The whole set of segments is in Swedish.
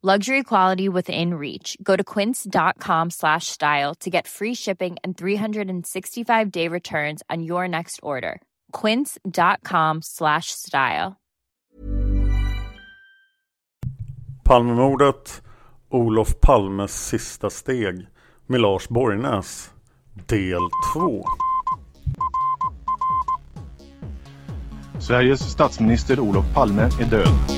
Luxury quality within reach. Go to quince.com slash style to get free shipping and 365 day returns on your next order. Quince.com slash style. Palmemordet, Olof Palmes sista steg med Lars Borgnäs. Del 2. Sveriges statsminister Olof Palme är död.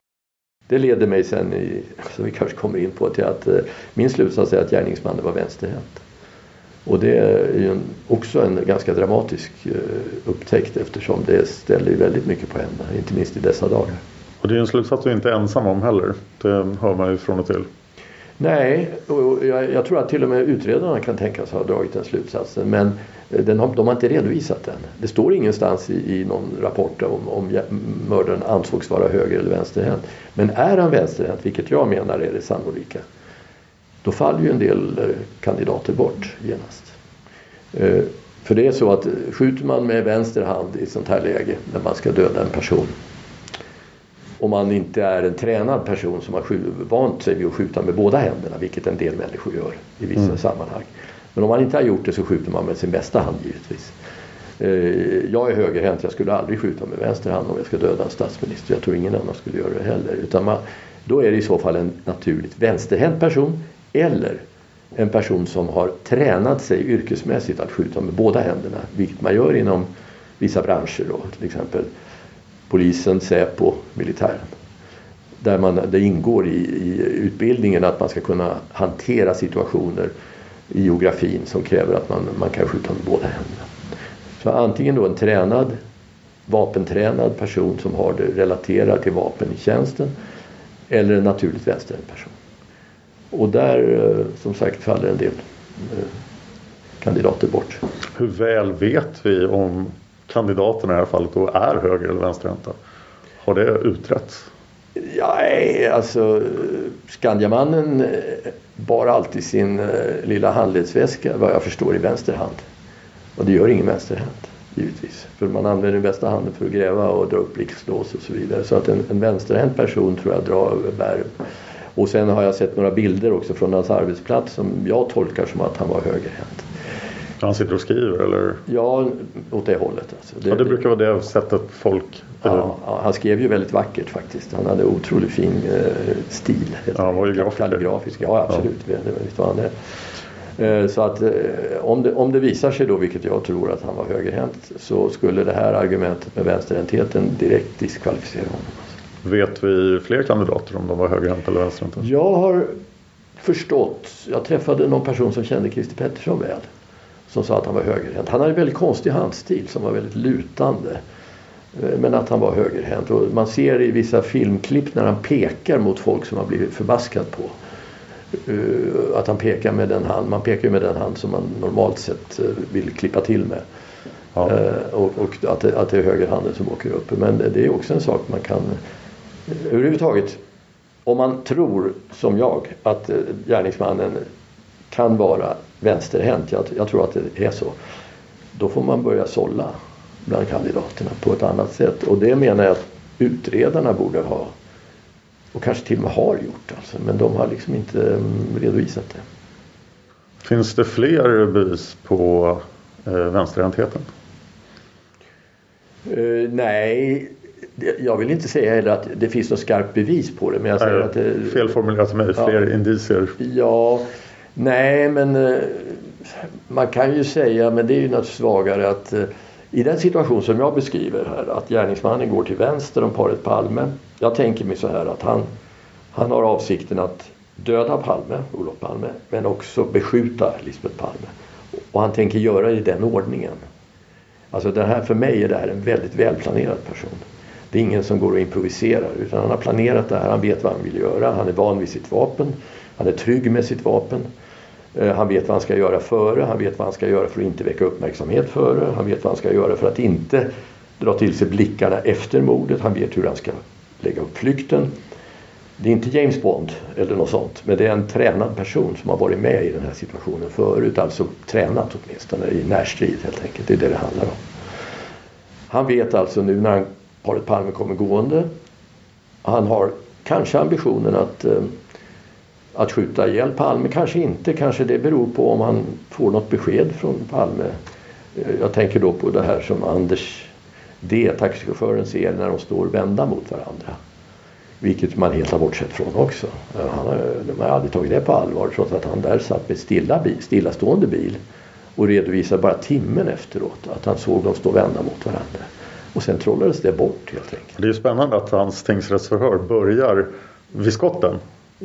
Det leder mig sen, i, som vi kanske kommer in på, till att eh, min slutsats är att gärningsmannen var vänsterhänt. Och det är ju en, också en ganska dramatisk eh, upptäckt eftersom det ställer ju väldigt mycket på ända, inte minst i dessa dagar. Och det är en slutsats du inte är ensam om heller. Det hör man ju från och till. Nej, och jag, jag tror att till och med utredarna kan tänkas ha dragit den slutsatsen. Men eh, den har, de har inte redovisat den. Det står ingenstans i, i någon rapport om, om mördaren ansågs vara höger eller vänsterhänt. Men är han vänsterhänt, vilket jag menar är det sannolika, då faller ju en del eh, kandidater bort genast. Eh, för det är så att skjuter man med vänster hand i ett sånt här läge när man ska döda en person om man inte är en tränad person som har vant sig vid att skjuta med båda händerna, vilket en del människor gör i vissa mm. sammanhang. Men om man inte har gjort det så skjuter man med sin bästa hand givetvis. Eh, jag är högerhänt, jag skulle aldrig skjuta med vänster hand om jag ska döda en statsminister. Jag tror ingen annan skulle göra det heller. Utan man, då är det i så fall en naturligt vänsterhänt person eller en person som har tränat sig yrkesmässigt att skjuta med båda händerna. Vilket man gör inom vissa branscher då, till exempel polisen, Säpo, militären. Där man, det ingår i, i utbildningen att man ska kunna hantera situationer i geografin som kräver att man, man kan skjuta med båda händerna. Så antingen då en tränad, vapentränad person som har det relaterat till vapen i tjänsten eller en naturligt vänsterhänt person. Och där eh, som sagt faller en del eh, kandidater bort. Hur väl vet vi om kandidaterna i det här fallet då är höger eller vänsterhänta? Har det utretts? Ja, alltså Skandiamannen eh, bar alltid sin eh, lilla handledsväska vad jag förstår i vänster hand. Och det gör ingen vänsterhänt givetvis. För man använder den bästa handen för att gräva och dra upp blixtlås och så vidare. Så att en, en vänsterhänt person tror jag drar bär. Och sen har jag sett några bilder också från hans arbetsplats som jag tolkar som att han var högerhänt. Han sitter och skriver eller? Ja, åt det hållet. Alltså. Det, ja, det brukar vara det sättet folk... Ja, ja, han skrev ju väldigt vackert faktiskt. Han hade otroligt fin eh, stil. Ja, han var ju grafiker. Kalligrafisk, ja absolut. Ja. Det, det, vad han är. Eh, så att eh, om det, om det visar sig då, vilket jag tror att han var högerhänt, så skulle det här argumentet med vänsterhäntheten direkt diskvalificera honom. Vet vi fler kandidater om de var högerhänta eller vänsterhänta? Jag har förstått, jag träffade någon person som kände Christer Pettersson väl som sa att han var högerhänt. Han hade en väldigt konstig handstil som var väldigt lutande. Eh, men att han var högerhänt. Och man ser i vissa filmklipp när han pekar mot folk som han blivit förbaskad på. Uh, att han pekar med den hand, man pekar med den hand som man normalt sett uh, vill klippa till med. Ja. Och, och att, det, att det är högerhanden som åker upp. Men det är också en sak man kan överhuvudtaget om man tror som jag att gärningsmannen kan vara vänsterhänt, jag, jag tror att det är så. Då får man börja sålla bland kandidaterna på ett annat sätt. Och det menar jag att utredarna borde ha och kanske till och med har gjort. Alltså. Men de har liksom inte mm, redovisat det. Finns det fler bevis på eh, vänsterhäntheten? Uh, nej, jag vill inte säga heller att det finns något skarpt bevis på det. Men jag säger nej, att det, felformulerat mig, fler ja, indicier. Ja, nej men eh, man kan ju säga, men det är ju naturligtvis svagare att eh, i den situation som jag beskriver här, att gärningsmannen går till vänster om paret Palme. Jag tänker mig så här att han, han har avsikten att döda Palme, Olof Palme, men också beskjuta Lisbeth Palme. Och han tänker göra det i den ordningen. Alltså det här, för mig är det här en väldigt välplanerad person. Det är ingen som går och improviserar utan han har planerat det här, han vet vad han vill göra, han är van vid sitt vapen, han är trygg med sitt vapen. Eh, han vet vad han ska göra före, han vet vad han ska göra för att inte väcka uppmärksamhet före. Han vet vad han ska göra för att inte dra till sig blickarna efter mordet. Han vet hur han ska lägga upp flykten. Det är inte James Bond eller något sånt. Men det är en tränad person som har varit med i den här situationen förut. Alltså tränat åtminstone i närstrid helt enkelt. Det är det det handlar om. Han vet alltså nu när paret Palme kommer gående. Han har kanske ambitionen att eh, att skjuta ihjäl Palme. Kanske inte, kanske det beror på om han får något besked från Palme. Eh, jag tänker då på det här som Anders D, taxichauffören, ser när de står vända mot varandra. Vilket man helt har bortsett från också. Eh, han har, de har aldrig tagit det på allvar trots att han där satt med stilla bil, stillastående bil och redovisade bara timmen efteråt att han såg dem stå vända mot varandra. Och sen trollades det bort helt enkelt. Det är spännande att hans tingsrättsförhör börjar vid skotten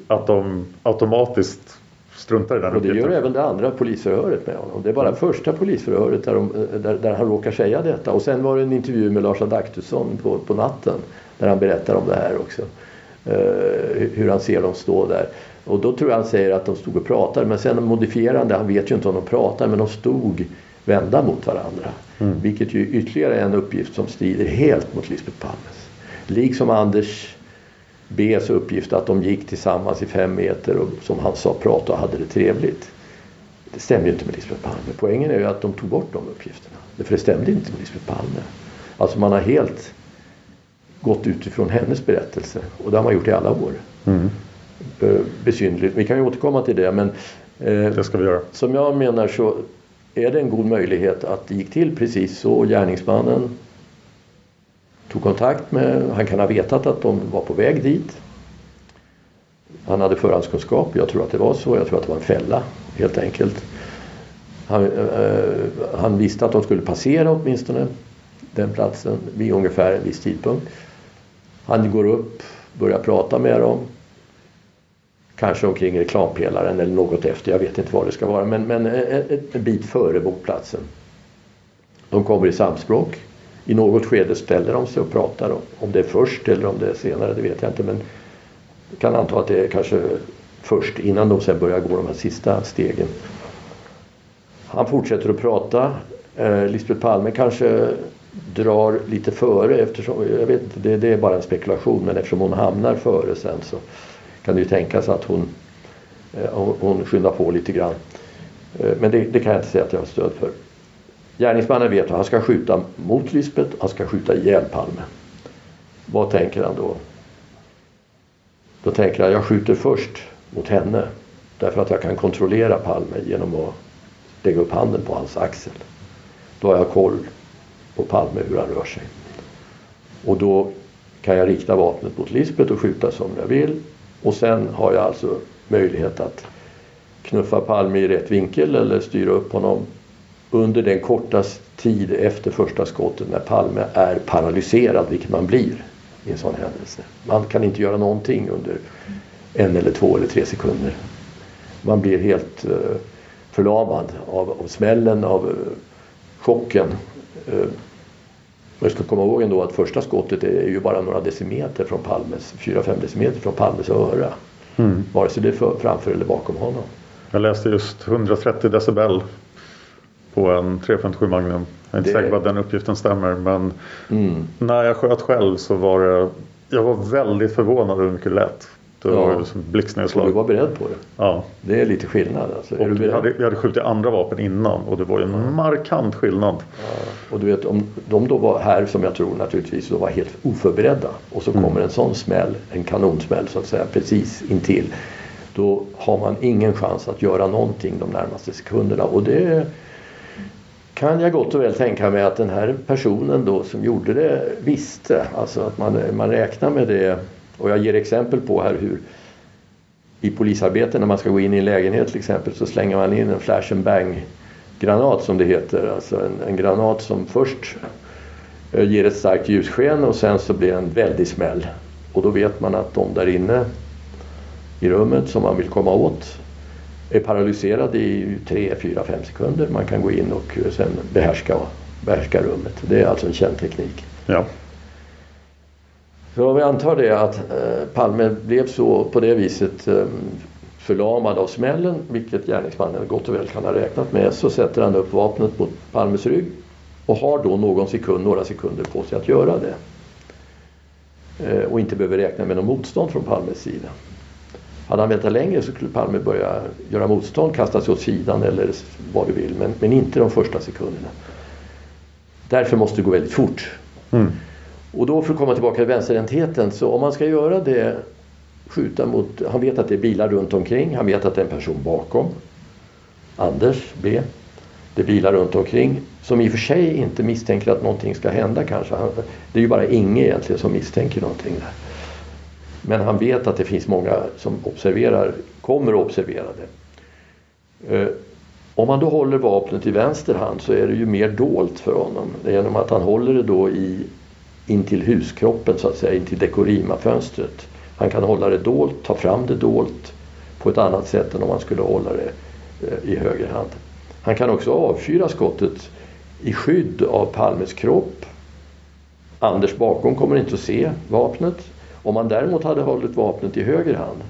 att de automatiskt struntar i den Och det gör även det andra polisförhöret med honom. Det är bara första polisförhöret där, de, där, där, han råkar säga detta. Och sen var det en intervju med Lars Adaktusson på, på natten där han berättar om det här också. Uh, hur han ser dem stå där. Och då tror jag han säger att de stod och pratade. Men sen modifierande, han vet ju inte om de pratar men de stod vända mot varandra. Mm. Vilket ju ytterligare är en uppgift som strider helt mot Lisbeth Palmes. Liksom Anders Bs uppgift att de gick tillsammans i fem meter och som han sa pratade och hade det trevligt. Det stämmer ju inte med Lisbeth Palme. Poängen är ju att de tog bort de uppgifterna. För det stämde inte med Lisbeth Palme. Alltså man har helt gått utifrån hennes berättelse och det har man gjort i alla år. Mm. Eh, besynnerligt. Vi kan ju återkomma till det men eh, det ska vi göra. som jag menar så är det en god möjlighet att det gick till precis så. Gärningsmannen tog kontakt med, han kan ha vetat att de var på väg dit. Han hade förhandskunskap, jag tror att det var så, jag tror att det var en fälla helt enkelt. Han, eh, han visste att de skulle passera åtminstone den platsen vid ungefär en viss tidpunkt. Han går upp, börjar prata med dem. Kanske omkring reklampelaren eller något efter, jag vet inte vad det ska vara. Men, men eh, eh, en bit före boplatsen. De kommer i samspråk. I något skede ställer de sig och pratar. Om det är först eller om det är senare, det vet jag inte. Men jag kan anta att det är kanske först innan de sen börjar gå de här sista stegen. Han fortsätter att prata. Eh, Lisbeth Palme kanske drar lite före eftersom, jag vet inte, det, det, är bara en spekulation men eftersom hon hamnar före sen så kan det ju tänkas att hon, eh, hon skyndar på lite grann. Eh, men det, det, kan jag inte säga att jag har stöd för. Gärningsmannen vet att han ska skjuta mot Lisbeth, han ska skjuta ihjäl Palme. Vad tänker han då? Då tänker han, jag skjuter först mot henne därför att jag kan kontrollera Palme genom att lägga upp handen på hans axel. Då har jag koll på Palme hur han rör sig. Och då kan jag rikta vapnet mot Lisbeth och skjuta som jag vill. Och sen har jag alltså möjlighet att knuffa Palme i rätt vinkel eller styra upp honom under den korta tid efter första skottet när Palme är paralyserad, vilket man blir i en sån händelse. Man kan inte göra någonting under en eller två eller tre sekunder. Man blir helt uh, förlamad av, av smällen, av uh, chocken. Man ska komma ihåg ändå att första skottet är ju bara några decimeter från Palmes, 4-5 decimeter från Palmes öra. Mm. Vare sig det är framför eller bakom honom. Jag läste just 130 decibel på en 357 Magnum. Jag är inte det... säker på att den uppgiften stämmer men mm. när jag sköt själv så var det jag var väldigt förvånad över hur mycket det lät. Det var ja. som blixtnedslag. Du var beredd på det? Ja. Det är lite skillnad alltså. Och vi, hade, vi hade skjutit andra vapen innan och det var ju en markant skillnad. Ja. Och du vet om de då var här som jag tror naturligtvis då var helt oförberedda och så mm. kommer en sån smäll, en kanonsmäll så att säga precis intill. Då har man ingen chans att göra någonting de närmaste sekunderna och det kan jag gott och väl tänka mig att den här personen då som gjorde det visste. Alltså att man, man räknar med det. Och jag ger exempel på här hur i polisarbete när man ska gå in i en lägenhet till exempel så slänger man in en flash and bang granat som det heter. Alltså en, en granat som först eh, ger ett starkt ljussken och sen så blir det en väldig smäll. Och då vet man att de där inne i rummet som man vill komma åt är paralyserad i 3, 4, 5 sekunder. Man kan gå in och sen behärska, behärska rummet. Det är alltså en känd teknik. Ja. Så vi antar det att eh, Palme blev så på det viset eh, förlamad av smällen, vilket gärningsmannen gott och väl kan ha räknat med, så sätter han upp vapnet mot Palmes rygg och har då någon sekund, några sekunder på sig att göra det. Eh, och inte behöver räkna med något motstånd från Palmes sida. Hade han väntat längre så skulle Palme börja göra motstånd, kasta sig åt sidan eller vad du vill. Men, men inte de första sekunderna. Därför måste det gå väldigt fort. Mm. Och då för att komma tillbaka till vänsterhäntheten så om man ska göra det skjuta mot, han vet att det är bilar runt omkring, han vet att det är en person bakom. Anders B. Det är bilar runt omkring som i och för sig inte misstänker att någonting ska hända kanske. Det är ju bara Inge egentligen som misstänker någonting där. Men han vet att det finns många som observerar, kommer att observera det. Eh, om man då håller vapnet i vänster hand så är det ju mer dolt för honom. Det är Genom att han håller det då i, intill huskroppen så att säga, intill till dekorimafönstret. Han kan hålla det dolt, ta fram det dolt på ett annat sätt än om han skulle hålla det eh, i höger hand. Han kan också avfyra skottet i skydd av Palmes kropp. Anders bakom kommer inte att se vapnet. Om man däremot hade hållit vapnet i höger hand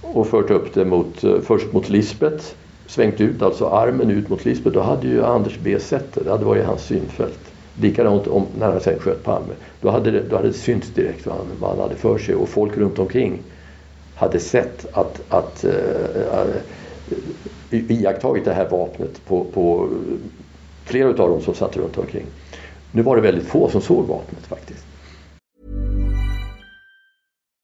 och fört upp det mot, eh, först mot Lisbet, svängt ut alltså armen ut mot Lisbet, då hade ju Anders B sett det. Det hade varit hans synfält. Likadant om, när han sen sköt Palme. Då hade det, då hade det synts direkt vad han, vad han hade för sig och folk runt omkring hade sett att, att äh, äh, iakttagit det här vapnet på, på flera av dem som satt runt omkring. Nu var det väldigt få som såg vapnet faktiskt.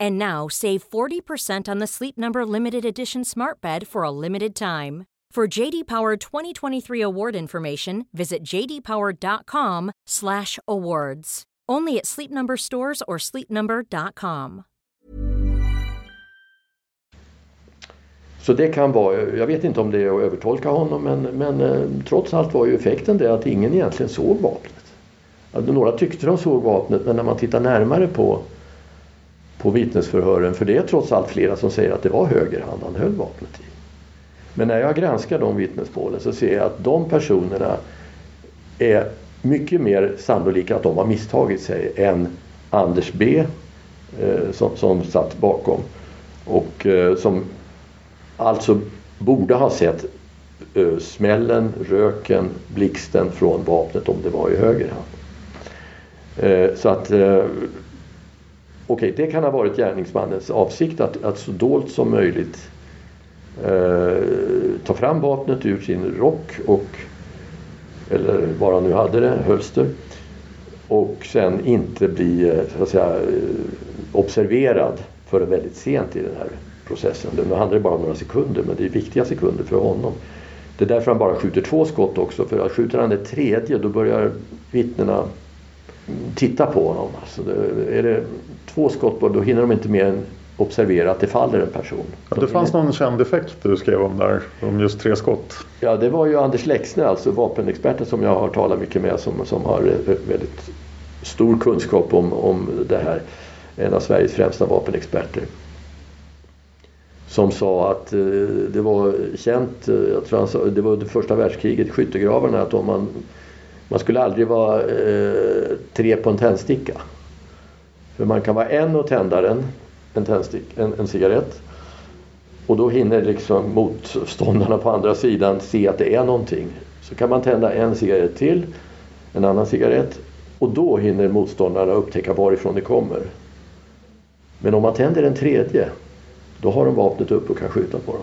And now save 40% on the Sleep Number limited edition smart bed for a limited time. For JD Power 2023 award information, visit jdpower.com/awards. Only at Sleep Number stores or sleepnumber.com. Så det kan vara, jag vet inte om det är att övertolka honom men, men eh, trots allt var ju effekten det att ingen egentligen såg vapnet. Att några tyckte de såg vapnet men när man tittar närmare på på vittnesförhören för det är trots allt flera som säger att det var höger hand han höll vapnet i. Men när jag granskar de vittnesmålen så ser jag att de personerna är mycket mer sannolika att de har misstagit sig än Anders B eh, som, som satt bakom och eh, som alltså borde ha sett eh, smällen, röken, blixten från vapnet om det var i höger hand. Eh, så att eh, Okej, okay, det kan ha varit gärningsmannens avsikt att, att så dolt som möjligt eh, ta fram vapnet ur sin rock och eller vad han nu hade det, hölster och sen inte bli eh, så att säga, eh, observerad förrän väldigt sent i den här processen. Nu handlar det bara om några sekunder men det är viktiga sekunder för honom. Det är därför han bara skjuter två skott också för skjuter han det tredje då börjar vittnena titta på honom. Alltså är det två skott då hinner de inte mer än observera att det faller en person. Ja, det fanns någon känd effekt du skrev om där, om just tre skott. Ja, det var ju Anders Lexner, alltså vapenexperten som jag har talat mycket med som, som har väldigt stor kunskap om, om det här. En av Sveriges främsta vapenexperter. Som sa att eh, det var känt, eh, jag tror han sa, det var under första världskriget skyttegravarna att om man man skulle aldrig vara eh, tre på en tändsticka. För man kan vara en och tända den, en, tändstick, en, en cigarett. Och då hinner liksom motståndarna på andra sidan se att det är någonting. Så kan man tända en cigarett till, en annan cigarett och då hinner motståndarna upptäcka varifrån det kommer. Men om man tänder en tredje, då har de vapnet upp och kan skjuta på dem.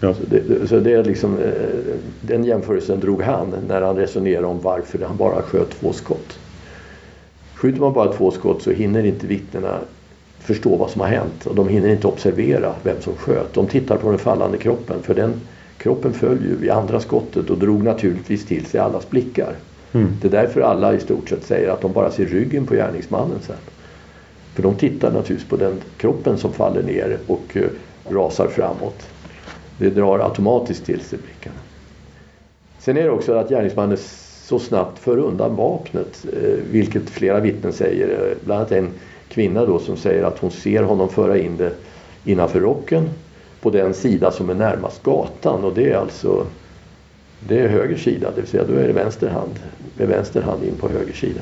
Ja. Så, det, så det är liksom, eh, den jämförelsen drog han när han resonerade om varför han bara sköt två skott. Skjuter man bara två skott så hinner inte vittnena förstå vad som har hänt och de hinner inte observera vem som sköt. De tittar på den fallande kroppen för den kroppen föll ju vid andra skottet och drog naturligtvis till sig allas blickar. Mm. Det är därför alla i stort sett säger att de bara ser ryggen på gärningsmannen sen. För de tittar naturligtvis på den kroppen som faller ner och uh, rasar framåt. Det drar automatiskt till sig blickarna. Sen är det också att gärningsmannen så snabbt för undan vapnet, eh, vilket flera vittnen säger. Eh, bland annat en kvinna då som säger att hon ser honom föra in det innanför rocken på den sida som är närmast gatan och det är alltså det är höger sida, det vill säga då är det vänster hand, med vänster hand in på höger sida.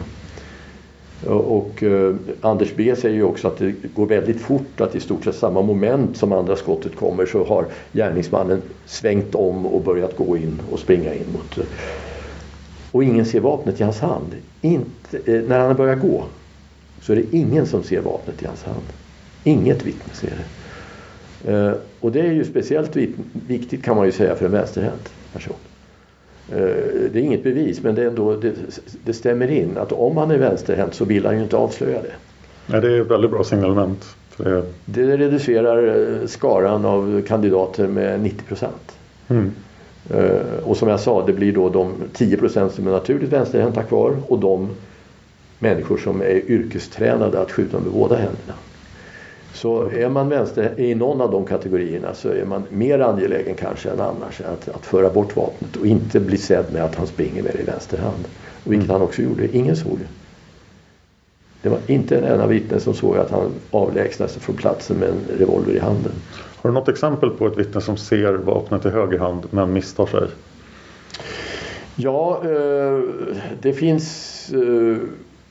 Och eh, Anders B säger ju också att det går väldigt fort att i stort sett samma moment som andra skottet kommer så har gärningsmannen svängt om och börjat gå in och springa in mot... Eh, och ingen ser vapnet i hans hand. Inte, eh, när han börjar gå så är det ingen som ser vapnet i hans hand. Inget vittne ser det. Eh, och det är ju speciellt viktigt kan man ju säga för en vänsterhänt person. Eh, det är inget bevis men det, ändå, det, det stämmer in att om han är vänsterhänt så vill han ju inte avslöja det. Nej, det är ett väldigt bra signalement. Det... det reducerar eh, skaran av kandidater med 90 procent. Mm. Eh, och som jag sa, det blir då de 10 procent som är naturligt vänsterhänta kvar och de människor som är yrkestränade att skjuta med båda händerna. Så är man vänster i någon av de kategorierna så är man mer angelägen kanske än annars att, att föra bort vapnet och inte bli sedd med att han springer med det i vänster hand. Och vilket mm. han också gjorde. Ingen såg det. Det var inte en enda vittne som såg att han avlägsnade sig från platsen med en revolver i handen. Har du något exempel på ett vittne som ser vapnet i höger hand men misstar sig? Ja, eh, det finns eh,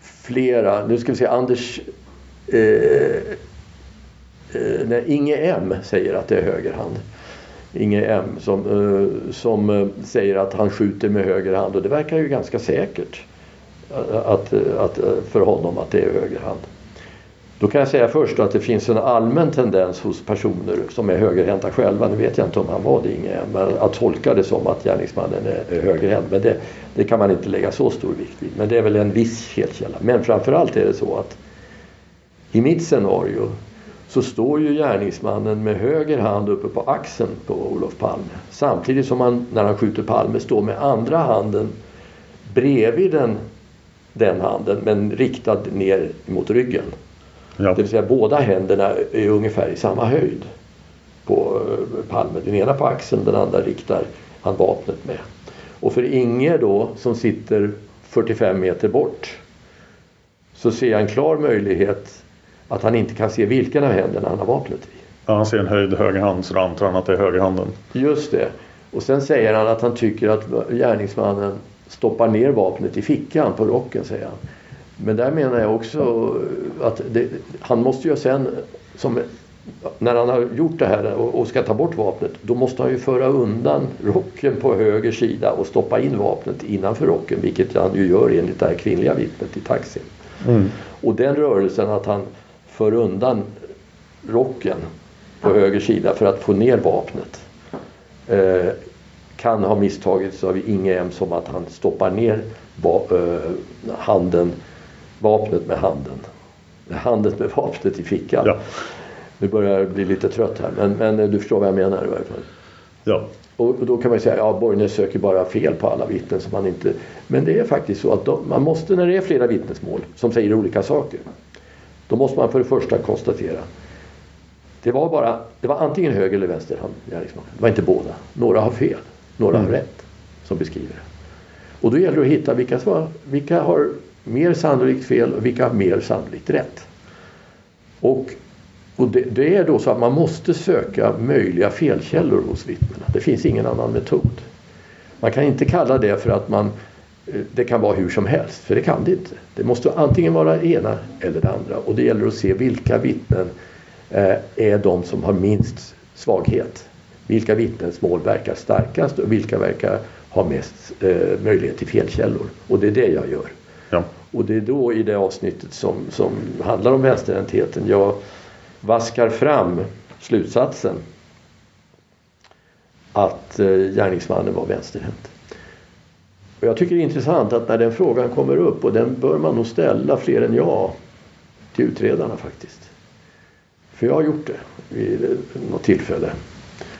flera. Nu ska vi se, Anders Eh, Eh, när Inge M säger att det är högerhand. Inge M som, eh, som eh, säger att han skjuter med höger hand och det verkar ju ganska säkert att, att, för honom att det är höger hand. Då kan jag säga först att det finns en allmän tendens hos personer som är högerhänta själva, nu vet jag inte om han var det Inge M, men att tolka det som att gärningsmannen är högerhänt. Men det, det kan man inte lägga så stor vikt vid. Men det är väl en viss felkälla. Men framförallt är det så att i mitt scenario så står ju gärningsmannen med höger hand uppe på axeln på Olof Palme. Samtidigt som han när han skjuter Palme står med andra handen bredvid den, den handen men riktad ner mot ryggen. Ja. Det vill säga båda händerna är ungefär i samma höjd på eh, Palme. Den ena på axeln, den andra riktar han vapnet med. Och för Inge då som sitter 45 meter bort så ser jag en klar möjlighet att han inte kan se vilken av händerna han har vapnet i. Ja, han ser en höjd höger hand så då antar han att det är högerhanden. Just det. Och sen säger han att han tycker att gärningsmannen stoppar ner vapnet i fickan på rocken säger han. Men där menar jag också att det, han måste ju sen som när han har gjort det här och ska ta bort vapnet då måste han ju föra undan rocken på höger sida och stoppa in vapnet innanför rocken vilket han ju gör enligt det här kvinnliga vittnet i taxin. Mm. Och den rörelsen att han för undan rocken på höger sida för att få ner vapnet eh, kan ha misstagits av Inge M som att han stoppar ner va eh, handen, vapnet med handen. Handen med vapnet i fickan. Ja. Nu börjar jag bli lite trött här men, men du förstår vad jag menar i varje fall. Ja. Och, då kan man säga att ja, Borgnäs söker bara fel på alla vittnen. Som man inte... Men det är faktiskt så att de, man måste när det är flera vittnesmål som säger olika saker. Då måste man för det första konstatera det var bara, det var antingen höger eller vänster hand. Det var inte båda. Några har fel, några mm. har rätt som beskriver det. Och då gäller det att hitta vilka, som vilka har mer sannolikt fel och vilka har mer sannolikt rätt. Och, och det, det, är då så att man måste söka möjliga felkällor hos vittnena. Det finns ingen annan metod. Man kan inte kalla det för att man det kan vara hur som helst, för det kan det inte. Det måste antingen vara det ena eller det andra och det gäller att se vilka vittnen eh, är de som har minst svaghet. Vilka vittnesmål verkar starkast och vilka verkar ha mest eh, möjlighet till felkällor. Och det är det jag gör. Ja. Och det är då i det avsnittet som, som handlar om vänsterhäntheten jag vaskar fram slutsatsen att gärningsmannen var vänsterhänt. Och jag tycker det är intressant att när den frågan kommer upp och den bör man nog ställa fler än jag till utredarna faktiskt. För jag har gjort det vid något tillfälle.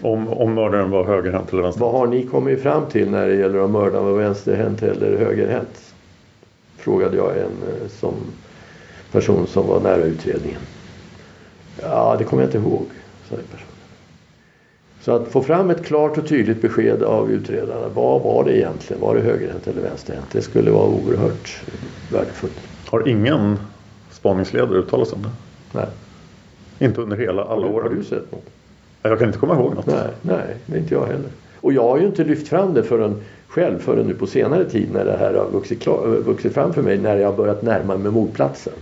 Om, om mördaren var högerhänt eller vänsterhänt? Vad har ni kommit fram till när det gäller om mördaren var vänsterhänt eller högerhänt? Frågade jag en eh, som person som var nära utredningen. Ja, det kommer jag inte ihåg, sa personen. Så att få fram ett klart och tydligt besked av utredarna. Vad var det egentligen? Var det högerhänt eller vänsterhänt? Det skulle vara oerhört värdefullt. Har ingen spaningsledare uttalat sig om det? Nej. Inte under hela alla år? Har du sett något? Jag kan inte komma ihåg något. Nej, nej, det är inte jag heller. Och jag har ju inte lyft fram det förrän själv förrän nu på senare tid när det här har vuxit, vuxit fram för mig när jag har börjat närma mig mordplatsen.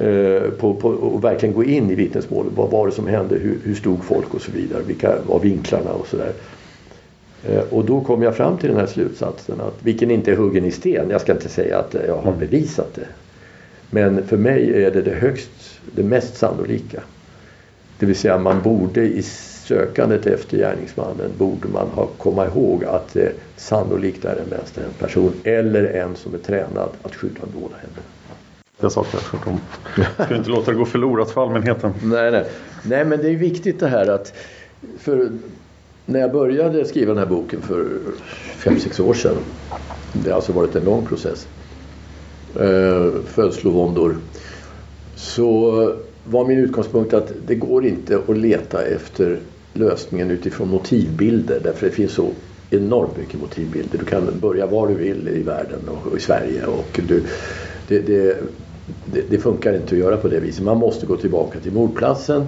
Eh, på, på, och verkligen gå in i vittnesmålet. Vad var det som hände? Hur, hur stod folk och så vidare? Vilka var vinklarna och sådär. Eh, och då kom jag fram till den här slutsatsen att vilken inte är huggen i sten. Jag ska inte säga att jag har bevisat det. Men för mig är det det högst, det mest sannolika. Det vill säga man borde i sökandet efter gärningsmannen borde man ha komma ihåg att det sannolikt är en vänsterhänt person eller en som är tränad att skjuta båda händerna. Jag saknar tvärtom. Ska inte låta det gå förlorat för allmänheten. nej, nej. nej, men det är viktigt det här att för när jag började skriva den här boken för 5-6 år sedan. Det har alltså varit en lång process. Eh, födslovåndor. Så var min utgångspunkt att det går inte att leta efter lösningen utifrån motivbilder. Därför det finns så enormt mycket motivbilder. Du kan börja var du vill i världen och i Sverige. Och du, det, det, det, det, funkar inte att göra på det viset. Man måste gå tillbaka till mordplatsen.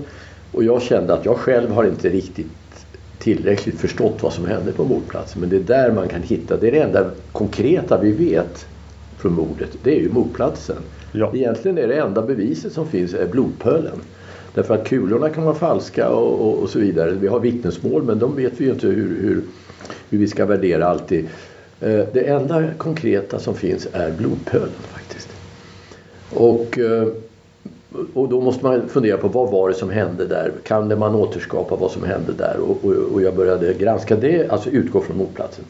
Och jag kände att jag själv har inte riktigt tillräckligt förstått vad som hände på mordplatsen. Men det är där man kan hitta, det är det enda konkreta vi vet från mordet. Det är ju mordplatsen. Ja. Egentligen är det enda beviset som finns är blodpölen. Därför att kulorna kan vara falska och, och, och, så vidare. Vi har vittnesmål men de vet vi ju inte hur, hur, hur vi ska värdera alltid. Eh, det enda konkreta som finns är blodpölen. Och, eh, och då måste man fundera på vad var det som hände där? Kan man återskapa vad som hände där? Och, och, och jag började granska det, alltså utgå från mordplatsen.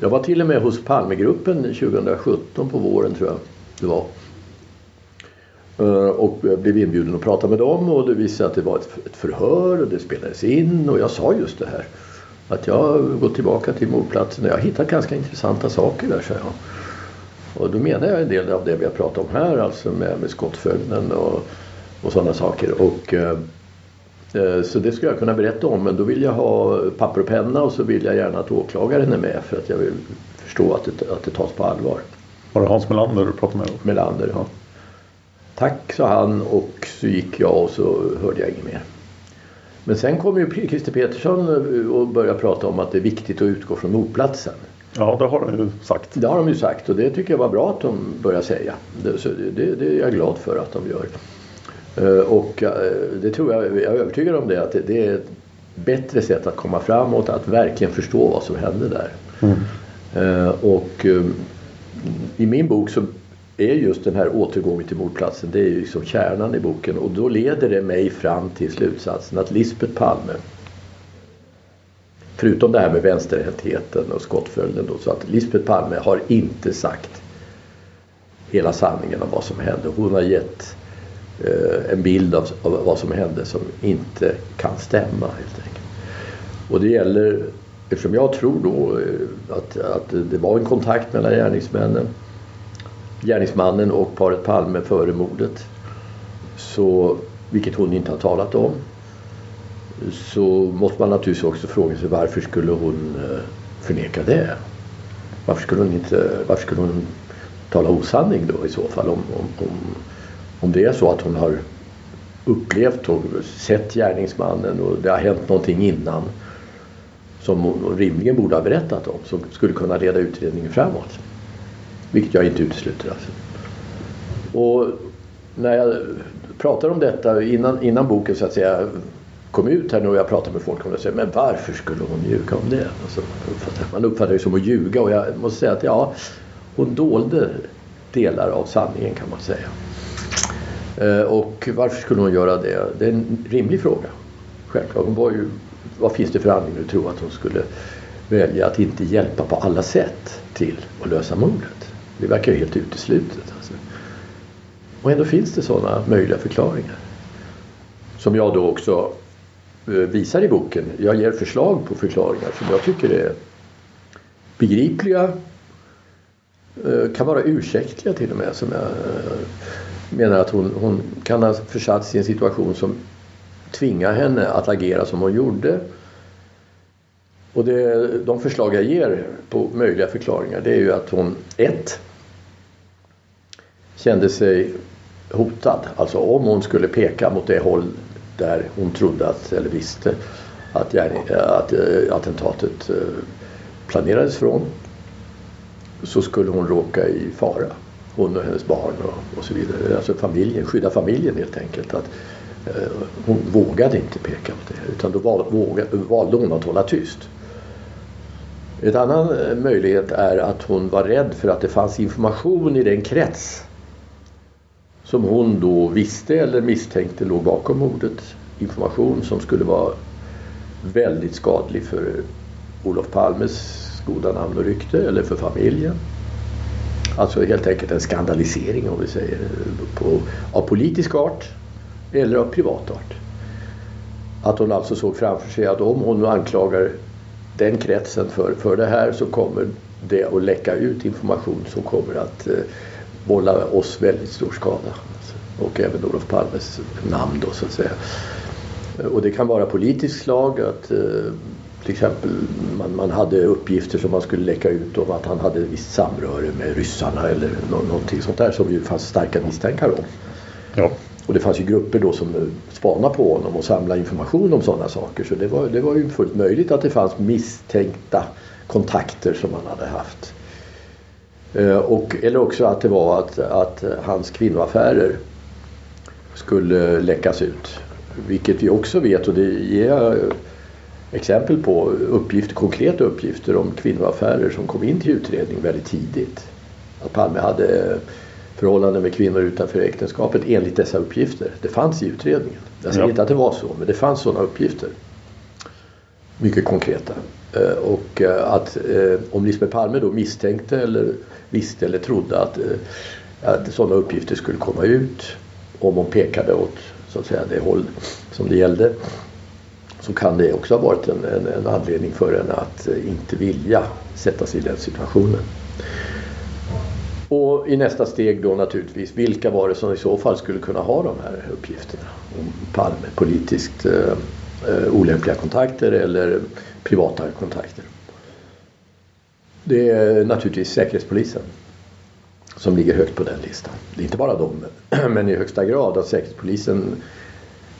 Jag var till och med hos Palmegruppen 2017 på våren tror jag det var. Eh, och blev inbjuden att prata med dem och det visade sig att det var ett förhör och det spelades in och jag sa just det här. Att jag har gått tillbaka till mordplatsen och jag har hittat ganska intressanta saker där, sa jag. Och då menar jag en del av det vi har pratat om här, alltså med, med skottföljden och, och sådana saker. Och, eh, eh, så det skulle jag kunna berätta om men då vill jag ha papper och penna och så vill jag gärna att åklagaren är med för att jag vill förstå att det, att det tas på allvar. Var det Hans Melander du pratade med? Melander, ja. Tack, sa han och så gick jag och så hörde jag inget mer. Men sen kom ju Christer Petersson och började prata om att det är viktigt att utgå från mordplatsen. Ja, det har de ju sagt. Det har de ju sagt och det tycker jag var bra att de började säga. Det, så det, det är jag glad för att de gör. Eh, och eh, det tror jag, jag är övertygad om det, att det är ett bättre sätt att komma framåt, att verkligen förstå vad som hände där. Mm. Och i min bok så är just den här återgången till mordplatsen, det är ju liksom kärnan i boken och då leder det mig fram till slutsatsen att Lisbeth Palme Förutom det här med vänsterhäntheten och skottföljden då, så att Lisbeth Palme har inte sagt hela sanningen om vad som hände. Hon har gett eh, en bild av, av, vad som hände som inte kan stämma helt enkelt. Och det gäller, eftersom jag tror då eh, att, att det var en kontakt mellan gärningsmännen gärningsmannen och paret Palme före mordet. Så, vilket hon inte har talat om. Så måste man naturligtvis också fråga sig varför skulle hon eh, förneka det? Varför skulle hon, inte, varför skulle hon tala osanning då i så fall? Om, om, om, om det är så att hon har upplevt och sett gärningsmannen och det har hänt någonting innan som hon rimligen borde ha berättat om som skulle kunna leda utredningen framåt. Vilket jag inte utesluter alltså. Och när jag pratar om detta innan, innan boken så att säga kom ut här nu och jag pratade med folk om det. Så men varför skulle hon ljuga om det? Alltså, man uppfattar det som att ljuga och jag måste säga att ja, hon dolde delar av sanningen kan man säga. Eh, och varför skulle hon göra det? Det är en rimlig fråga. Självklart. Hon var ju, vad finns det för anledning att tro att hon skulle välja att inte hjälpa på alla sätt till att lösa mordet? Det verkar ju helt uteslutet. Alltså. Och ändå finns det sådana möjliga förklaringar. Som jag då också Eh, visar i boken. Jag ger förslag på förklaringar som jag tycker är begripliga. Eh, kan vara ursäktliga till och med. Som jag eh, menar att hon, hon kan ha försatts i en situation som tvingar henne att agera som hon gjorde. Och det, de förslag jag ger på möjliga förklaringar det är ju att hon ett kände sig hotad. Alltså om hon skulle peka mot det håll där hon trodde att, eller visste att, att eh, attentatet eh, planerades från så skulle hon råka i fara. Hon och hennes barn och, och så vidare. Alltså familjen, skydda familjen helt enkelt. Att, eh, hon vågade inte peka på det utan då val, vågade, valde hon att hålla tyst. En annan eh, möjlighet är att hon var rädd för att det fanns information i den krets som hon då visste eller misstänkte låg bakom mordet. Information som skulle vara väldigt skadlig för Olof Palmes goda namn och rykte eller för familjen. Alltså helt enkelt en skandalisering om vi säger på, av politisk art eller av privat art. Att hon alltså såg framför sig att om hon anklagar den kretsen för, för det här så kommer det att läcka ut information som kommer att eh, eh, vålla oss väldigt stor skada. Och även Olof Palmes namn då så att säga. Och det kan vara politiskt slag att eh, till exempel man, man hade uppgifter som man skulle läcka ut om att han hade visst samröre med ryssarna eller no någonting sånt där som det fanns starka misstankar om. Ja. Och det fanns ju grupper då som spanade på honom och samlade information om sådana saker. Så det var, det var ju fullt möjligt att det fanns misstänkta kontakter som han hade haft. Eh, och, eller också att det var att, att hans kvinnoaffärer skulle läckas ut. Vilket vi också vet och det ger jag exempel på uppgifter, konkreta uppgifter om kvinnoaffärer som kom in till utredning väldigt tidigt. Att Palme hade förhållanden med kvinnor utanför äktenskapet enligt dessa uppgifter. Det fanns i utredningen. Jag säger ja. inte att det var så men det fanns sådana uppgifter. Mycket konkreta. Eh, och eh, att eh, om Lisbeth Palme då misstänkte eller visste eller trodde att, att sådana uppgifter skulle komma ut om hon pekade åt så att säga, det håll som det gällde så kan det också ha varit en, en, en anledning för henne att inte vilja sätta sig i den situationen. Och i nästa steg då naturligtvis, vilka var det som i så fall skulle kunna ha de här uppgifterna? Om Palme, politiskt eh olämpliga kontakter eller privata kontakter. Det är naturligtvis Säkerhetspolisen som ligger högt på den listan. Det är inte bara de, men i högsta grad att Säkerhetspolisen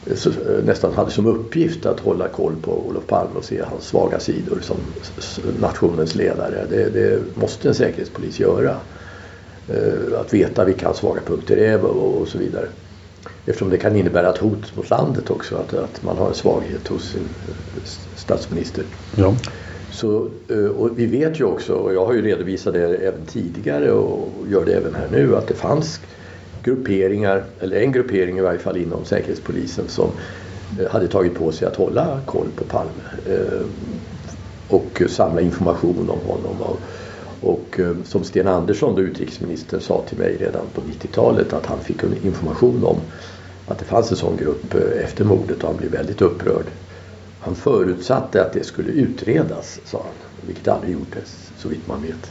eh, eh, nästan hade som uppgift att hålla koll på Olof Palme och se hans svaga sidor som nationens ledare. Det, det måste en säkerhetspolis göra. Eh, att veta vilka hans svaga punkter är och så vidare. Eftersom det kan innebära ett hot mot landet också att, att man har en svaghet hos sin statsminister. Ja. Så, eh, och vi vet ju också, och jag har ju redovisat det även tidigare och gör det även här nu, att det fanns grupperingar, eller en gruppering i varje fall inom Säkerhetspolisen som hade tagit på sig att hålla koll på Palme och samla information om honom. Och eh, som Sten Andersson, då utrikesministern, sa till mig redan på 90-talet att han fick information om att det fanns en sån grupp eh, efter mordet och han blev väldigt upprörd. Han förutsatte att det skulle utredas, sa han, vilket aldrig gjordes så vitt man vet.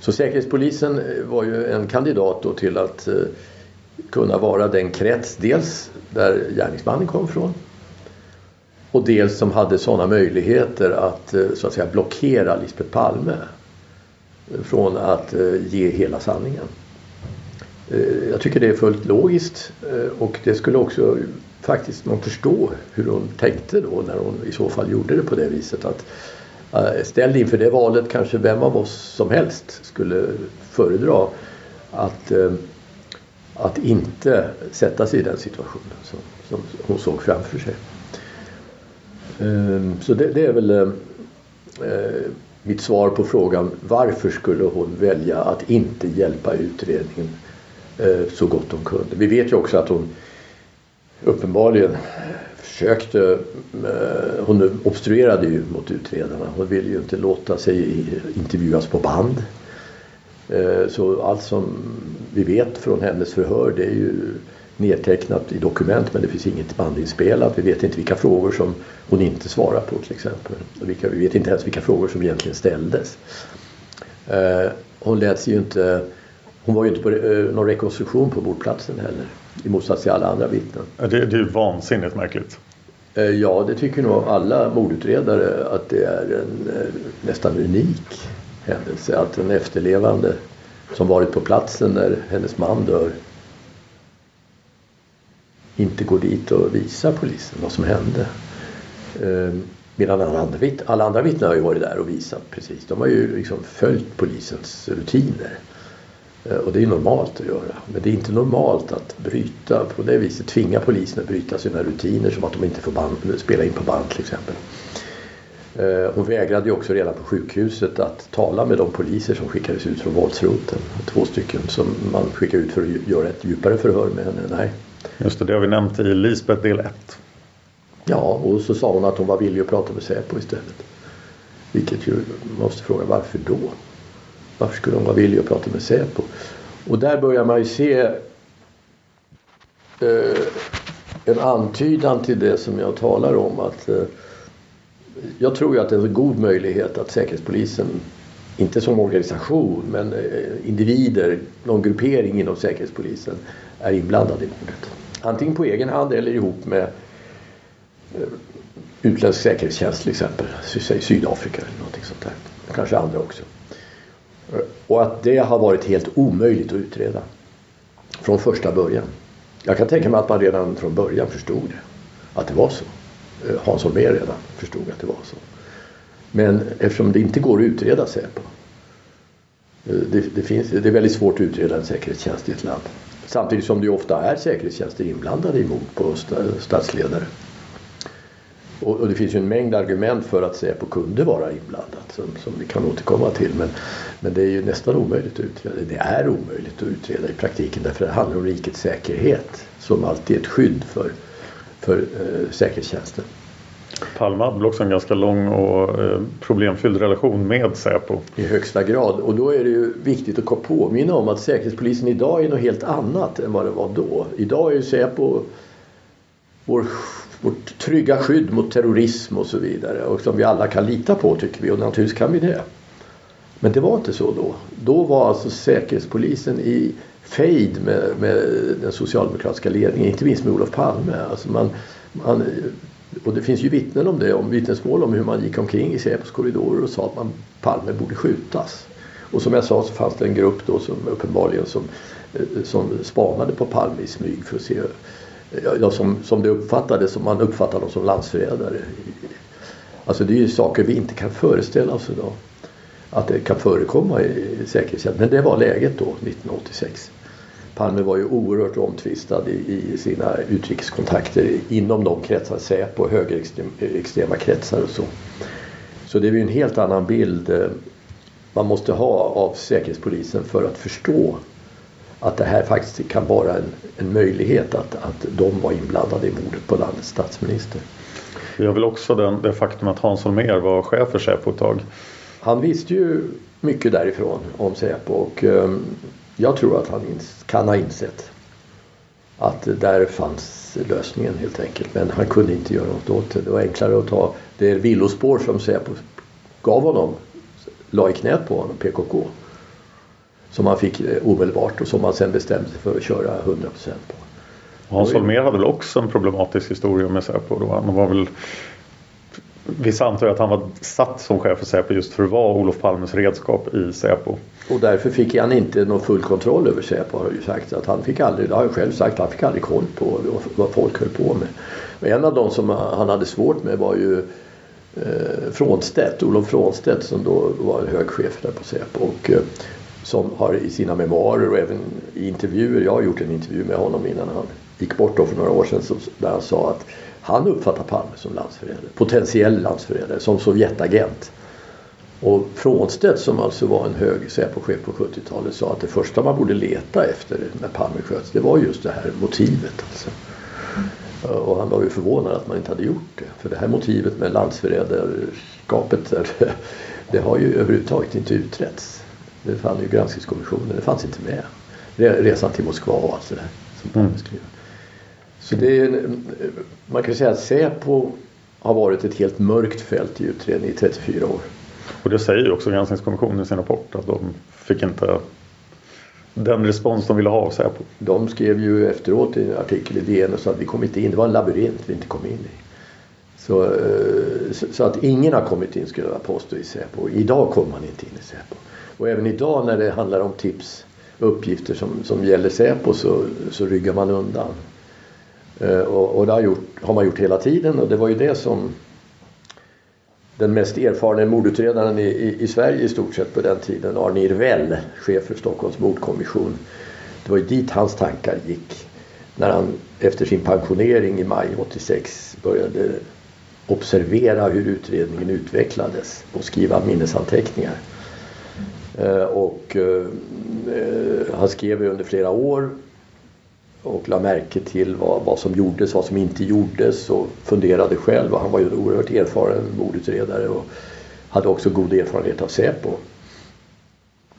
Så Säkerhetspolisen eh, var ju en kandidat då till att eh, kunna vara den krets, dels där gärningsmannen kom ifrån och dels som hade sådana möjligheter att eh, så att säga blockera Lisbeth Palme från att ge hela sanningen. Jag tycker det är fullt logiskt och det skulle också faktiskt man förstå hur hon tänkte då när hon i så fall gjorde det på det viset. att eh, Ställd inför det valet kanske vem av oss som helst skulle föredra att, eh, att inte sätta sig i den situationen som, som hon såg framför sig. Ehm, så det, det är väl eh, mitt svar på frågan varför skulle hon välja att inte hjälpa utredningen så gott hon kunde. Vi vet ju också att hon uppenbarligen försökte, eh, hon obstruerade ju mot utredarna. Hon ville ju inte låta sig intervjuas på band. Eh, så allt som vi vet från hennes förhör det är ju nedtecknat i dokument men det finns inget bandinspelat. Vi vet inte vilka frågor som hon inte svarar på till exempel. Vilka, vi vet inte ens vilka frågor som egentligen ställdes. Eh, hon lät sig ju inte hon var ju inte på någon rekonstruktion på bordplatsen heller. I motsats till alla andra vittnen. Det, det är ju vansinnigt märkligt. Eh, ja, det tycker nog alla mordutredare att det är en eh, nästan unik händelse. Att en efterlevande som varit på platsen när hennes man dör inte går dit och visar polisen vad som hände. Eh, medan alla andra, vitt, alla andra vittnen har ju varit där och visat precis. De har ju liksom följt polisens rutiner. Eh, och det är normalt att göra. Men det är inte normalt att bryta på det viset. Tvinga polisen att bryta sina rutiner som att de inte får band, spela in på band till exempel. Eh, hon vägrade ju också redan på sjukhuset att tala med de poliser som skickades ut från våldsroten. Två stycken som man skickade ut för att göra ett djupare förhör med henne. Nej. Just det, det har vi nämnt i Lisbeth del 1. Ja, och så sa hon att hon var villig att prata med Säpo istället. Vilket ju, man måste fråga varför då? Varför skulle hon vara villig att prata med Säpo? Och där börjar man ju se eh, en antydan till det som jag talar om. att eh, Jag tror ju att det är en god möjlighet att Säkerhetspolisen, inte som organisation men eh, individer, någon gruppering inom Säkerhetspolisen är inblandad i mordet. Antingen på egen hand eller ihop med eh, utländsk säkerhetstjänst till exempel. Säg Sydafrika eller någonting sånt där. Kanske andra också. Och att det har varit helt omöjligt att utreda. Från första början. Jag kan tänka mig att man redan från början förstod. Att det var så. Eh, Hans Holmér redan förstod att det var så. Men eftersom det inte går att utreda Säpo. Eh, det, det, finns, det är väldigt svårt att utreda en säkerhetstjänst i ett land. Samtidigt som det ofta är säkerhetstjänster inblandade i mord på statsledare. Och, och, det finns ju en mängd argument för att Säpo kunde vara inblandat som, som vi kan återkomma till. Men, men det är ju nästan omöjligt att utreda. Det är omöjligt att utreda i praktiken därför det handlar om rikets säkerhet som alltid är ett skydd för, för eh, säkerhetstjänsten. Palme hade väl också en ganska lång och eh, problemfylld relation med Säpo. I högsta grad. Och då är det ju viktigt att påminna om att Säkerhetspolisen idag är något helt annat än vad det var då. Idag är ju Säpo vår, vårt trygga skydd mot terrorism och så vidare. Och som vi alla kan lita på tycker vi och naturligtvis kan vi det. Men det var inte så då. Då var alltså Säkerhetspolisen i fejd med, med den socialdemokratiska ledningen, inte minst med Olof Palme. Alltså man, man, och det finns ju vittnen om det, om vittnesmål om hur man gick omkring i Säpos korridorer och sa att man, Palme borde skjutas. Och som jag sa så fanns det en grupp då som uppenbarligen som, eh, som spanade på Palme i smyg för att se ja, som, som det uppfattades, som man uppfattade dem som landsförrädare. Alltså det är ju saker vi inte kan föreställa oss idag. Att det kan förekomma i säkerhetstjänst. Men det var läget då 1986. Palme var ju oerhört omtvistad i, i sina utrikeskontakter inom de kretsar, Säpo, högerextrema kretsar och så. Så det är ju en helt annan bild eh, man måste ha av Säkerhetspolisen för att förstå att det här faktiskt kan vara en, en möjlighet att, att de var inblandade i mordet på landets statsminister. Vi har väl också den, det faktum att Hans Holmér var chef för Säpo ett tag. Han visste ju mycket därifrån om Säpo och um, jag tror att han kan ha insett att där fanns lösningen helt enkelt. Men han kunde inte göra något åt det. Det var enklare att ta det villospår som Säpo gav honom, la i knät på honom, PKK. Som han fick eh, omedelbart och som han sen bestämde sig för att köra 100% på. Hans Holmér hade väl också en problematisk historia med Säpo. Då. Han var väl Vissa antar att han var satt som chef för Säpo just för att vara Olof Palmes redskap i Säpo. Och därför fick han inte någon full kontroll över Säpo har ju sagt. Att han fick aldrig, det har jag själv sagt, han fick aldrig koll på vad folk höll på med. Och en av de som han hade svårt med var ju eh, Frånstedt, Olof Frånstedt som då var hög chef där på Säpo. Och, eh, som har i sina memoarer och även i intervjuer, jag har gjort en intervju med honom innan han gick bort då för några år sedan, där han sa att han uppfattar Palme som landsförrädare, potentiell landsförrädare, som Sovjetagent. Och Frånstedt som alltså var en hög Säpochef på 70-talet sa att det första man borde leta efter när Palme sköts det var just det här motivet. Alltså. Och han var ju förvånad att man inte hade gjort det. För det här motivet med landsförrädarskapet det har ju överhuvudtaget inte utretts. Det fann ju granskningskommissionen, det fanns inte med. Resan till Moskva och allt det där som Palme mm. skrev. Så det är, man kan säga att Säpo har varit ett helt mörkt fält i utredningen i 34 år. Och det säger ju också granskningskommissionen i sin rapport att de fick inte den respons de ville ha av Säpo. De skrev ju efteråt i en artikel i DN och sa att vi kom inte in, det var en labyrint vi inte kom in i. Så, eh, så att ingen har kommit in skulle jag påstå i Säpo. Idag kommer man inte in i Säpo. Och även idag när det handlar om tips uppgifter som, som gäller Säpo så, så ryggar man undan. Eh, och, och det har, gjort, har, man gjort hela tiden och det var ju det som den mest erfarna mordutredaren i, i, i, Sverige i stort sett på den tiden, Arne Irvell, chef för Stockholms mordkommission. Det var ju dit hans tankar gick när han efter sin pensionering i maj 86 började observera hur utredningen utvecklades och skriva minnesanteckningar. Eh, och eh, han skrev under flera år och la märke till vad, vad som gjordes, vad som inte gjordes och funderade själv. Och han var ju en oerhört erfaren mordutredare och hade också god erfarenhet av Säpo.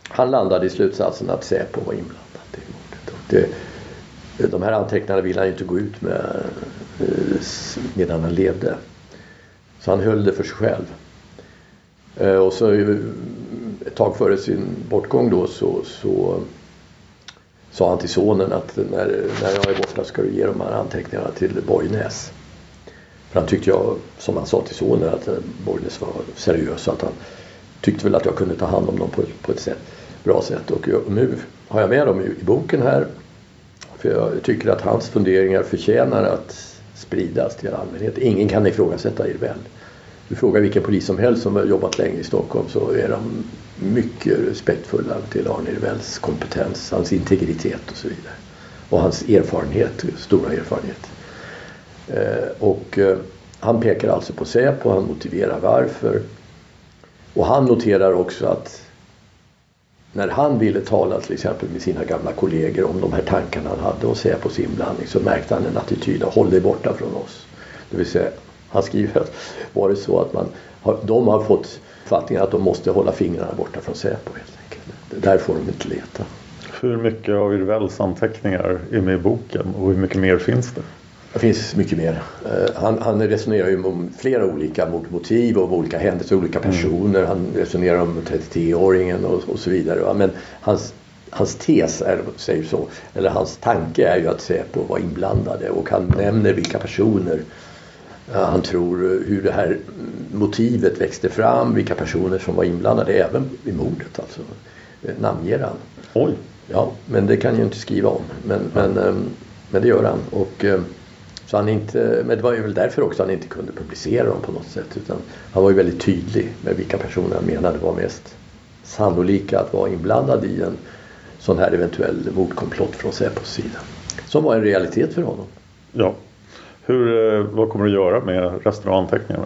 Han landade i slutsatsen att Säpo var inblandad i mordet. Och det, de här anteckningarna ville han inte gå ut med eh, medan han levde. Så han höll det för sig själv. Och så ett tag före sin bortgång då så, så sa han till sonen att när, när jag är borta ska du ge de här anteckningarna till Borgnäs. För han tyckte jag, som han sa till sonen, att Borgnäs var seriös och att han tyckte väl att jag kunde ta hand om dem på, på ett sätt, bra sätt. Och jag, nu har jag med dem i, i boken här. För jag tycker att hans funderingar förtjänar att spridas till allmänheten. Ingen kan ifrågasätta Irvell. Du frågar vilken polis som helst som har jobbat länge i Stockholm så är de mycket respektfulla till Arne Irvells kompetens, hans integritet och så vidare. Och hans erfarenhet, stora erfarenhet. Eh, och eh, han pekar alltså på Säpo, han motiverar varför. Och han noterar också att när han ville tala till exempel med sina gamla kollegor om de här tankarna han hade om Säpos inblandning så märkte han en attityd av håll dig borta från oss. Det vill säga Han skriver att var det så att man har, de har fått uppfattningen att de måste hålla fingrarna borta från Säpo helt enkelt. Där får de inte leta. Hur mycket av Irvells anteckningar är med i boken och hur mycket mer finns det? Det finns mycket mer. Eh, han, han resonerar ju om flera olika motiv och olika händelser, olika mm. personer. Han resonerar om 33-åringen och, och, så vidare. Men hans, hans tes, är, säger så, eller hans tanke är ju att Säpo var inblandade och han nämner vilka personer han tror hur det här motivet växte fram, vilka personer som var inblandade även i mordet. Alltså, eh, namnger han. Oj! Ja, men det kan jag inte skriva om. Men, men, ehm, men det gör han. Och, så han inte, men det var ju väl därför också han inte kunde publicera dem på något sätt. Utan han var ju väldigt tydlig med vilka personer han menade var mest sannolika att vara inblandade i en sån här eventuell mordkomplott från Säpos sida. Som var en realitet för honom. Ja. Hur, eh, vad kommer du göra med resten av anteckningarna?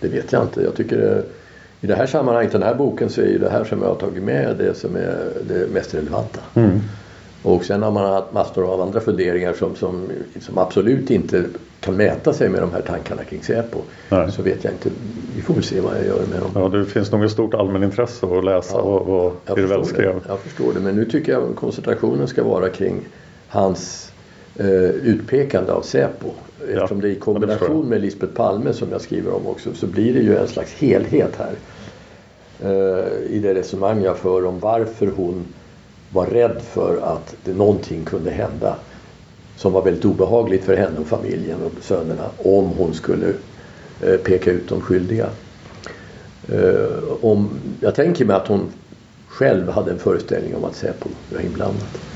Det vet jag inte. Jag tycker eh, i det här sammanhanget, den här boken, så är ju det här som jag har tagit med det som är det mest relevanta. Mm. Och sen har man haft massor av andra funderingar som, som, som absolut inte kan mäta sig med de här tankarna kring Säpo. Nej. Så vet jag inte. Vi får väl se vad jag gör med dem. Ja, det finns nog ett stort allmänintresse att läsa ja, vad, vad Irvel skrev. Jag förstår det. Men nu tycker jag koncentrationen ska vara kring hans eh, utpekande av Säpo. Eftersom det är i kombination med Lisbeth Palme som jag skriver om också så blir det ju en slags helhet här. Eh, I det resonemang jag för om varför hon var rädd för att det någonting kunde hända som var väldigt obehagligt för henne och familjen och sönerna om hon skulle eh, peka ut de skyldiga. Eh, om, jag tänker mig att hon själv hade en föreställning om att Säpo var inblandat.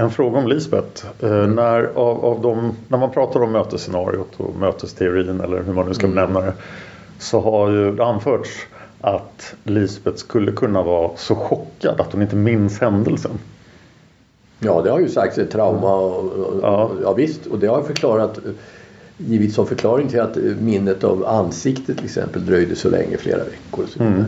En fråga om Lisbeth. Eh, när, av, av de, när man pratar om mötesscenariot och mötesteorin eller hur man nu ska mm. benämna det så har ju det anförts att Lisbeth skulle kunna vara så chockad att hon inte minns händelsen. Ja, det har ju sagts ett trauma. Och, och, ja. ja visst, och det har förklarat givit som förklaring till att minnet av ansiktet till exempel dröjde så länge, flera veckor. Och så mm.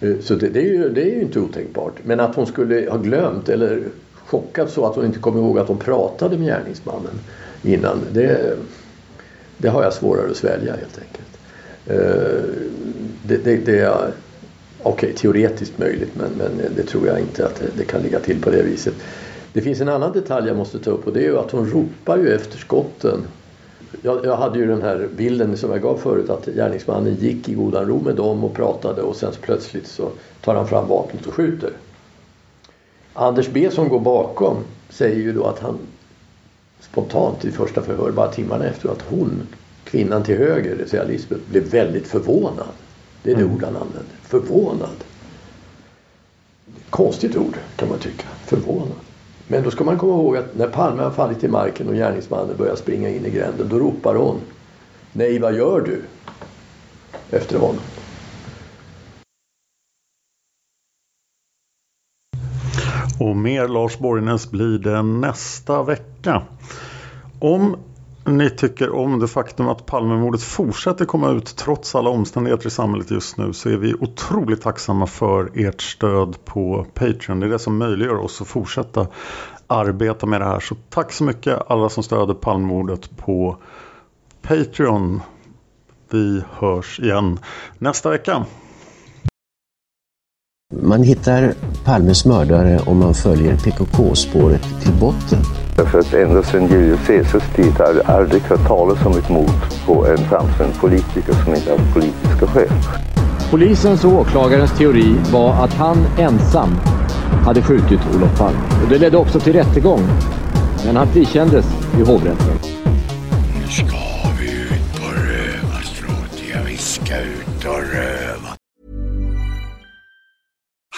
Eh, så det, det, är ju, det är ju inte otänkbart. Men att hon skulle ha glömt eller chockad så att hon inte kom ihåg att hon pratade med gärningsmannen innan. Det, det har jag svårare att svälja helt enkelt. Eh, det, det, det är okej, okay, teoretiskt möjligt men, men det tror jag inte att det, det, kan ligga till på det viset. Det finns en annan detalj jag måste ta upp och det är ju att hon ropar ju efter skotten. Jag, jag hade ju den här bilden som jag gav förut att gärningsmannen gick i godan ro med dem och pratade och sen plötsligt så tar han fram vapnet och skjuter. Anders B som går bakom säger ju då att han spontant i första förhör bara timmarna efter att hon, kvinnan till höger, det säga Lisbeth, blev väldigt förvånad. Det är det mm. ord han använder. Förvånad. Konstigt ord kan man tycka. Förvånad. Men då ska man komma ihåg att när Palme har fallit till marken och gärningsmannen börjar springa in i gränden då ropar hon Nej, vad gör du? Efter honom. Och mer Lars Borgnäs blir det nästa vecka. Om ni tycker om det faktum att Palmemordet fortsätter komma ut trots alla omständigheter i samhället just nu så är vi otroligt tacksamma för ert stöd på Patreon. Det är det som möjliggör oss att fortsätta arbeta med det här. Så tack så mycket alla som stöder Palmemordet på Patreon. Vi hörs igen nästa vecka. Man hittar Palmes mördare om man följer PKK-spåret till botten. Därför att ända sedan Julius Caesars tid har det aldrig hört talas om ett mord på en framstående politiker som inte haft politiska skäl. Polisens och åklagarens teori var att han ensam hade skjutit Olof Palme. Och det ledde också till rättegång. Men han frikändes i hovrätten.